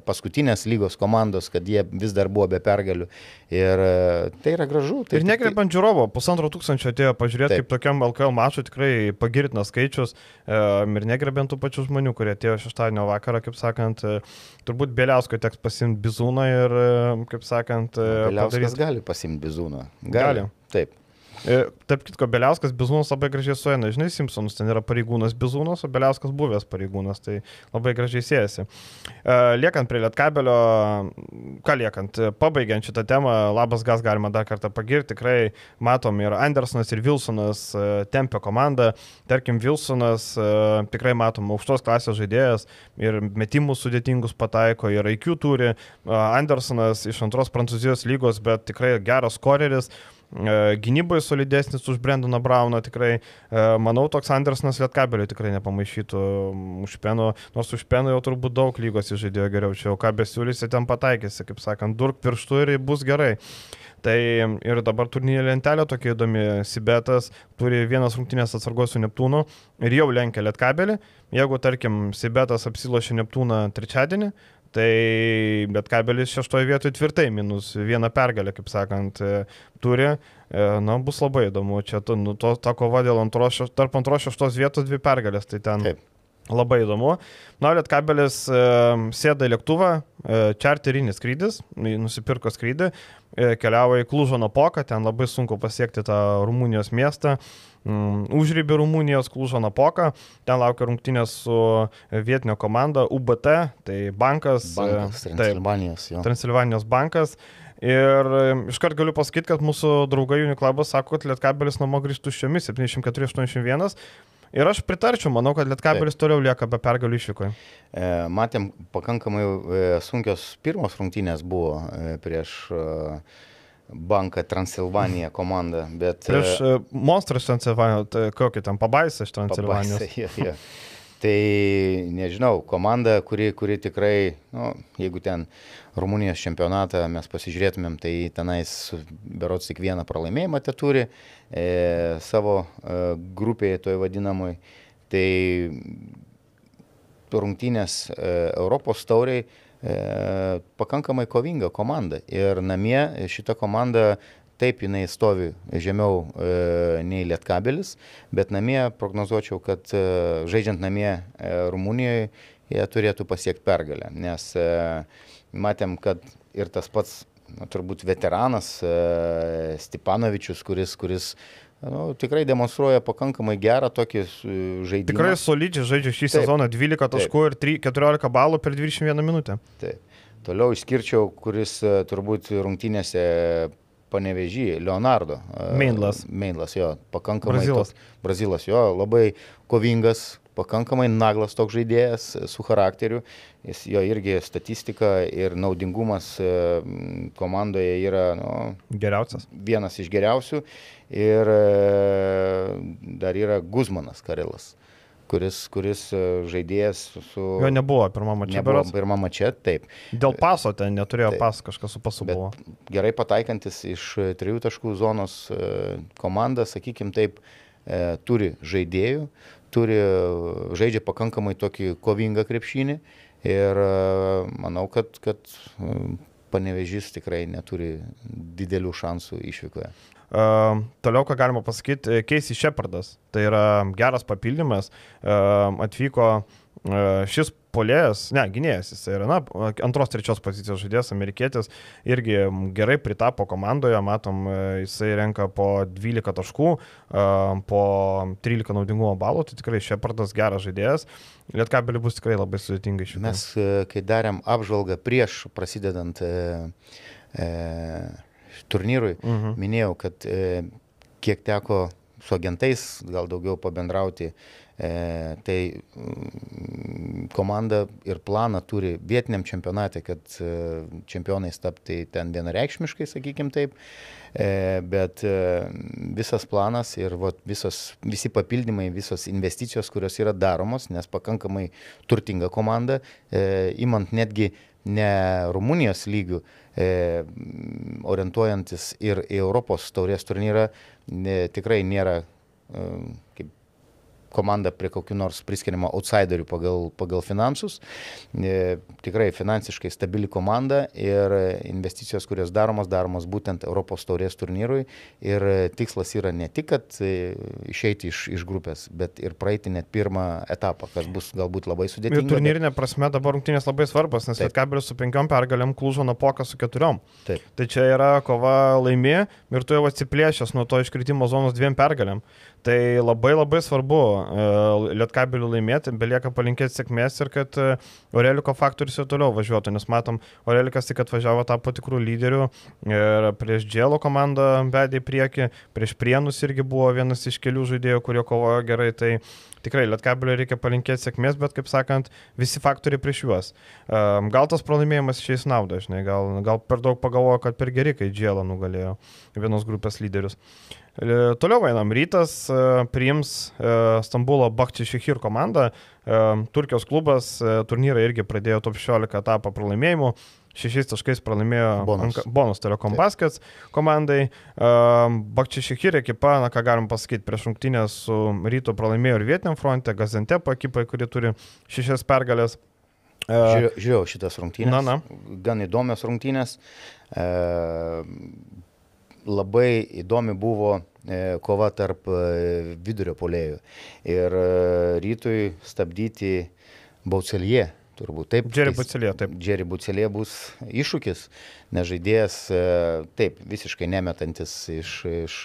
paskutinės lygos komandos, kad jie vis dar buvo be pergalių. Ir e, tai yra gražu. Tai ir negerbent žiūrovo, pusantro tūkstančio atėjo pažiūrėti, Taip. kaip tokiam LKL mačui tikrai pagirtinas skaičius e, ir negerbent tų pačių žmonių, kurie atėjo šeštadienio vakarą, kaip sakant, turbūt Bėliausko teks pasimti bizūną ir, kaip sakant, Bėliauskas padarys... gali pasimti bizūną. Gali. gali. Taip. E, Taip kitko, Beliauskas Bizūnas labai gražiai suėna, žinai, Simpsonus ten yra pareigūnas Bizūnas, o Beliauskas buvęs pareigūnas, tai labai gražiai siejasi. E, liekant prie Lietkabelio, ką liekant, pabaigiant šitą temą, labas gas galima dar kartą pagirti, tikrai matom ir Andersonas, ir Wilsonas e, tempia komandą, tarkim, Wilsonas tikrai matom aukštos klasės žaidėjas ir metimus sudėtingus pataiko, ir IQ turi, Andersonas iš antros Prancūzijos lygos, bet tikrai geras koreris. E, gynyboje solidesnis už Brendoną Brauną tikrai. E, manau, toks Andersonas Lietkabelio tikrai nepamaišytų už penų, nors už penų jau turbūt daug lygos įžaidėjo geriau, čia jau ką besiūlysi ten pataikysi, kaip sakant, durk pirštų ir bus gerai. Tai ir dabar turnyje lentelė tokia įdomi. Sibetas turi vienas rungtynės atsargos su Neptūnu ir jau lenkia Lietkabelį. Jeigu, tarkim, Sibetas apsilošia Neptūną trečiadienį, Tai bet kabelis šeštoje vietoje tvirtai, minus vieną pergalę, kaip sakant, e, turi. E, na, bus labai įdomu. Čia ta, nu, to, ta kova dėl antros, tarp antros šeštos vietos dvi pergalės. Tai ten Taip. Labai įdomu. Na, liet kabelis e, sėda į lėktuvą, e, čarterinis skrydis, nusipirko skrydį, e, keliavo į Klužono poką, ten labai sunku pasiekti tą Rumunijos miestą. E, Mm, užrybį Rumunijos Klužo Napoką, ten laukia rungtynės su vietinio komanda UBT, tai bankas. bankas Transilvanijos, taip, Transilvanijos bankas. Ir iškart galiu pasakyti, kad mūsų draugai Uniklabas sako, kad Lietkabelis namo grįžtų šiomis 74-81. Ir aš pritarčiau, manau, kad Lietkabelis toliau lieka be pergalių išvykoje. Matėm, pakankamai e, sunkios pirmos rungtynės buvo e, prieš e, banką Transilvanija komanda. Bet, Prieš Monstras Transilvanija, tai kokį ten pabaisą iš Transilvanijos. Pabaisa, ja, ja. Tai nežinau, komanda, kuri, kuri tikrai, nu, jeigu ten Rumunijos čempionatą mes pasižiūrėtumėm, tai tenais berots tik vieną pralaimėjimą te turi e, savo e, grupėje toje vadinamoj. Tai rungtynės e, Europos tauriai e, pakankamai kovinga komanda. Ir namie šita komanda taip jinai stovi žemiau e, nei Lietkabelis, bet namie prognozuočiau, kad e, žaidžiant namie e, Rumunijoje jie turėtų pasiekti pergalę, nes e, matėm, kad ir tas pats, na, turbūt veteranas e, Stepanovičius, kuris, kuris Nu, tikrai demonstruoja pakankamai gerą tokį žaidimą. Tikrai solidžiai žaidžia šį Taip. sezoną 12 taškų ir 3, 14 balų per 21 minutę. Taip. Toliau išskirčiau, kuris e, turbūt rungtynėse panevežį, Leonardo. E, Mainlas. Mainlas, jo, pakankamai. Brazilas. Tok, Brazilas, jo, labai kovingas, pakankamai naglas toks žaidėjas su charakteriu. Jis jo irgi statistika ir naudingumas e, komandoje yra nu, geriausias. Vienas iš geriausių. Ir e, dar yra Guzmanas Karelas kuris, kuris e, žaidėjas su... Jo nebuvo pirmą mačą. Nebuvo pirmą mačą, taip. Dėl paso ten neturėjo taip. pas, kažkas su pasu buvo. Gerai pataikantis iš trijų taškų zonos komanda, sakykim taip, turi žaidėjų, turi, žaidžia pakankamai tokį kovingą krepšinį ir e, manau, kad, kad e, panevežys tikrai neturi didelių šansų išvykoje. Uh, toliau, ką galima pasakyti, Keisi Shepardas, tai yra geras papildymas, uh, atvyko uh, šis polėjas, ne, gynėjas, jis yra, na, antros, trečios pozicijos žaidėjas, amerikietis, irgi gerai pritapo komandoje, matom, e, jisai renka po 12 taškų, e, po 13 naudingumo balų, tai tikrai Šepardas geras žaidėjas. Lietkabelį bus tikrai labai sudėtinga iš jų. Mes, e, kai darėm apžvalgą prieš prasidedant e, e, turnyrui, uh mhm. -huh. minėjau, kad e, kiek teko su agentais gal daugiau pabendrauti, E, tai mm, komanda ir planą turi vietiniam čempionate, kad e, čempionais tapti ten vienareikšmiškai, sakykim taip, e, bet e, visas planas ir vat, visos, visi papildymai, visos investicijos, kurios yra daromos, nes pakankamai turtinga komanda, e, imant netgi ne Rumunijos lygių, e, orientuojantis ir į Europos taurės turnyrą, ne, tikrai nėra e, kaip komanda prie kokių nors priskiriama outsiderių pagal, pagal finansus. E, tikrai finansiškai stabili komanda ir investicijos, kurios daromos, daromos būtent Europos taurės turnyrui. Ir tikslas yra ne tik, kad e, išeiti iš, iš grupės, bet ir praeiti net pirmą etapą, kas bus galbūt labai sudėtinga. Ir turnyrinė prasme dabar rungtynės labai svarbas, nes Lietkabelis su penkiom pergalėm klūžo nuo poką su keturiom. Taip. Tai čia yra kova laimė ir tu jau atsiplėšęs nuo to iškritimo zonos dviem pergalėm. Tai labai labai svarbu uh, Lietkabelių laimėti, belieka palinkėti sėkmės ir kad uh, Aureliko faktorius ir toliau važiuotų, nes matom, Aurelikas tik atvažiavo tapo tikrų lyderių ir prieš Dželo komandą bedė į priekį, prieš Prienus irgi buvo vienas iš kelių žaidėjų, kurie kovojo gerai, tai tikrai Lietkabelio reikia palinkėti sėkmės, bet kaip sakant, visi faktoriai prieš juos. Uh, gal tas pralaimėjimas išeis naudą, žinai, gal, gal per daug pagalvojo, kad per geri, kai Dželo nugalėjo vienos grupės lyderius. E, toliau einam, rytas e, priims e, Stambulo Bakči Šehir komandą. Turkijos klubas turnyrą irgi pradėjo top 16 etapą pralaimėjimų. Šešiais taškais pralaimėjo bonus, bonus Telekom Baskets komandai. Bakči Šehir ekipa, na ką galim pasakyti, prieš rungtynę su ryto pralaimėjo ir vietiniam fronte, Gazentepo ekipai, kuri turi šešias pergalės. Žiūrėjau, žiūrėjau šitas rungtynės. Na, na. Gan įdomios rungtynės labai įdomi buvo e, kova tarp e, vidurio polėjų. Ir e, rytui stabdyti Baucelie, turbūt taip. Džerry Bucelie, taip. Džerry Bucelie bus iššūkis, nes žaidėjas, taip, visiškai nemetantis iš, iš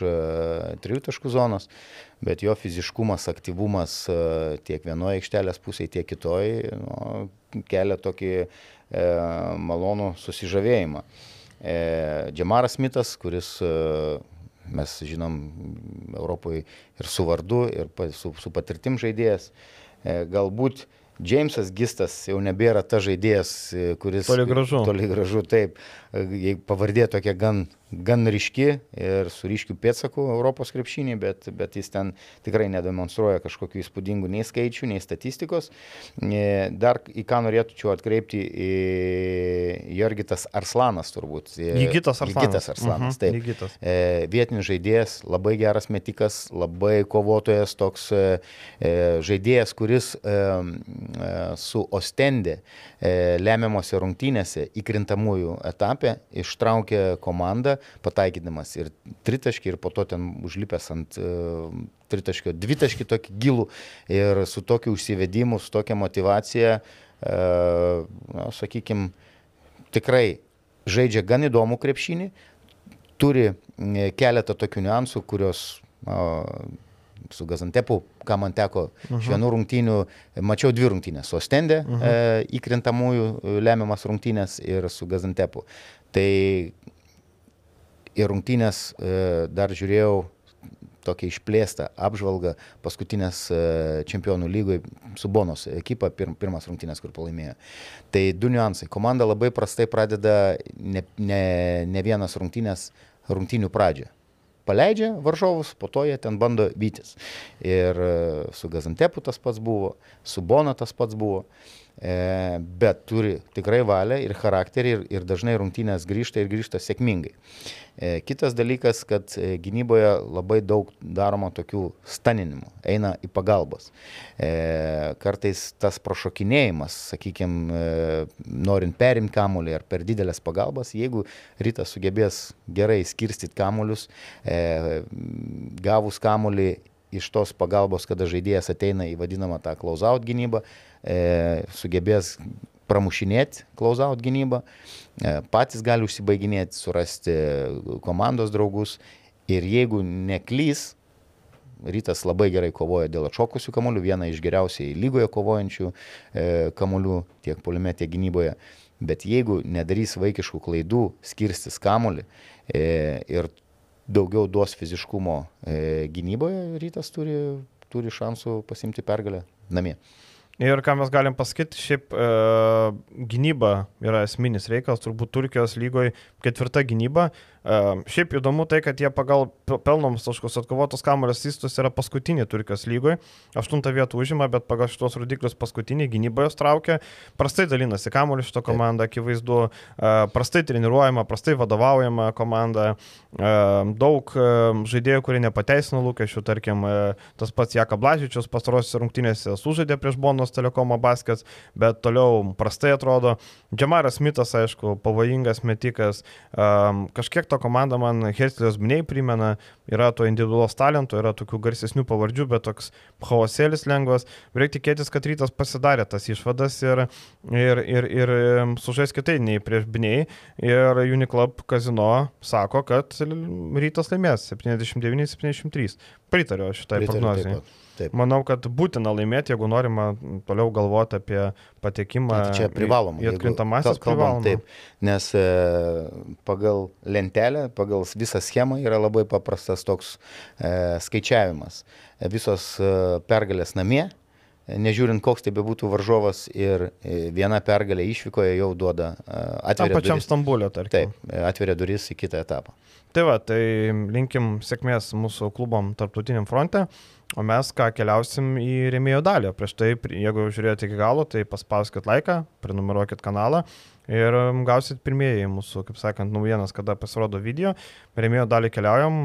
trijų taškų zonos, bet jo fiziškumas, aktyvumas tiek vienoje aikštelės pusėje, tiek kitoje nu, kelia tokį e, malonų susižavėjimą. E, Džemaras Smithas, kuris e, mes žinom Europoje ir su vardu, ir su, su patirtim žaidėjas. E, galbūt Džeimsas Gistas jau nebėra ta žaidėjas, kuris... Toli gražu. Toli gražu, taip. Jei pavardė tokia gan gan ryški ir su ryškiu pėtsaku Europos krepšinį, bet, bet jis ten tikrai nedemonstruoja kažkokių įspūdingų nei skaičių, nei statistikos. E, dar į ką norėčiau atkreipti, Jorgitas Arslanas turbūt. E, Arslanas. Lygitas Arslanas, mhm, taip. Lygitas. E, vietinis žaidėjas, labai geras metikas, labai kovotojas, toks žaidėjas, kuris su Ostendė lemiamose rungtynėse įkrintamųjų etapė ištraukė komandą pataikydamas ir tritaškį, ir po to ten užlipęs ant uh, tritaškio dvitaškį tokį gilų ir su tokiu užsivedimu, su tokia motivacija, uh, na, sakykime, tikrai žaidžia gan įdomų krepšinį, turi keletą tokių niuansų, kurios uh, su Gazantepu, ką man teko uh -huh. iš vienų rungtynių, mačiau dvi rungtynės, su Ostendė uh -huh. e, įkrintamųjų lemiamas rungtynės ir su Gazantepu. Tai į rungtynės e, dar žiūrėjau tokią išplėstą apžvalgą paskutinės e, čempionų lygoje su Bonos ekipa, pir, pirmas rungtynės, kur pralaimėjo. Tai du niuansai. Komanda labai prastai pradeda ne, ne, ne vienas rungtynės rungtynių pradžią. Paleidžia varžovus, po to jie ten bando vytis. Ir e, su Gazantepu tas pats buvo, su Bona tas pats buvo. E, bet turi tikrai valią ir charakterį ir, ir dažnai rungtynės grįžta ir grįžta sėkmingai. E, kitas dalykas, kad e, gynyboje labai daug daroma tokių staninimų, eina į pagalbas. Kartais tas prašokinėjimas, sakykime, norint perimti kamuolį ar per didelės pagalbas, jeigu rytas sugebės gerai skirstyti kamuolius, gavus kamuolį iš tos pagalbos, kada žaidėjas ateina į vadinamą tą close-out gynybą, e, sugebės pramušinėti close-out gynybą, e, patys gali užsibaiginėti, surasti komandos draugus ir jeigu neklys, Rytas labai gerai kovoja dėl atšokusių kamolių, viena iš geriausiai lygoje kovojančių e, kamolių tiek polime, tiek gynyboje. Bet jeigu nedarys vaikiškų klaidų, skirstis kamolį e, ir daugiau duos fiziškumo e, gynyboje, rytas turi, turi šansų pasimti pergalę namie. Ir ką mes galim pasakyti, šiaip e, gynyba yra esminis reikalas, turbūt Turkijos lygoje ketvirta gynyba. Šiaip įdomu tai, kad jie pagal pelnomus taškus atkovotos kamuolės įstus yra paskutiniai Turkijos lygoje. Aštuntą vietą užima, bet pagal šitos rodiklius paskutiniai gynyba jos traukia. Prastai dalinasi kamuolį šito komanda, akivaizdu. Prastai treniruojama, prastai vadovaujama komanda. Daug žaidėjų, kurie nepateisino lūkesčių, tarkim, e, tas pats Jaka Blažičius pastarosios rungtynėse sužaidė prieš Bonos Telekomo baskets, bet toliau prastai atrodo. Džemaras Smithas, aišku, pavojingas metikas. Kažkiek to komanda man Herstlijos Bniai primena, yra to individualos talento, yra tokių garsesnių pavardžių, bet toks chaosėlis lengvas. Reikia tikėtis, kad rytas pasidarė tas išvadas ir, ir, ir, ir sužais kitai nei prieš Bniai. Ir Uniclub kazino sako, kad rytas laimės 79-73. Pritariu šitai prognozijai. Taip. Manau, kad būtina laimėti, jeigu norima toliau galvoti apie patekimą. Tai čia privaloma. Į atkrintamasis privaloma. Taip, nes e, pagal lentelę, pagal visą schemą yra labai paprastas toks e, skaičiavimas. E, visos e, pergalės namie, e, nežiūrint koks tai bebūtų varžovas ir e, viena pergalė išvykoje jau duoda atveria. Tam pačiam duris. Stambulio, tarkim. Taip, atveria duris į kitą etapą. Tai va, tai linkim sėkmės mūsų klubom tarptautiniam fronte. O mes ką keliausim į remėjo dalį. Prieš tai, jeigu žiūrėjote iki galo, tai paspauskit laiką, prenumeruokit kanalą ir um, gausit pirmieji mūsų, kaip sakant, naujienas, kada pasirodo video. Remėjo dalį keliaujam,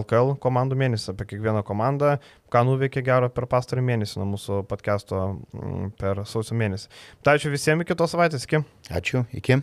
LKL komandų mėnesį, apie kiekvieną komandą, ką nuveikė gero per pastarį mėnesį nuo mūsų podcast'o mm, per sausio mėnesį. Tai ačiū visiems iki kitos savaitės, iki. Ačiū, iki.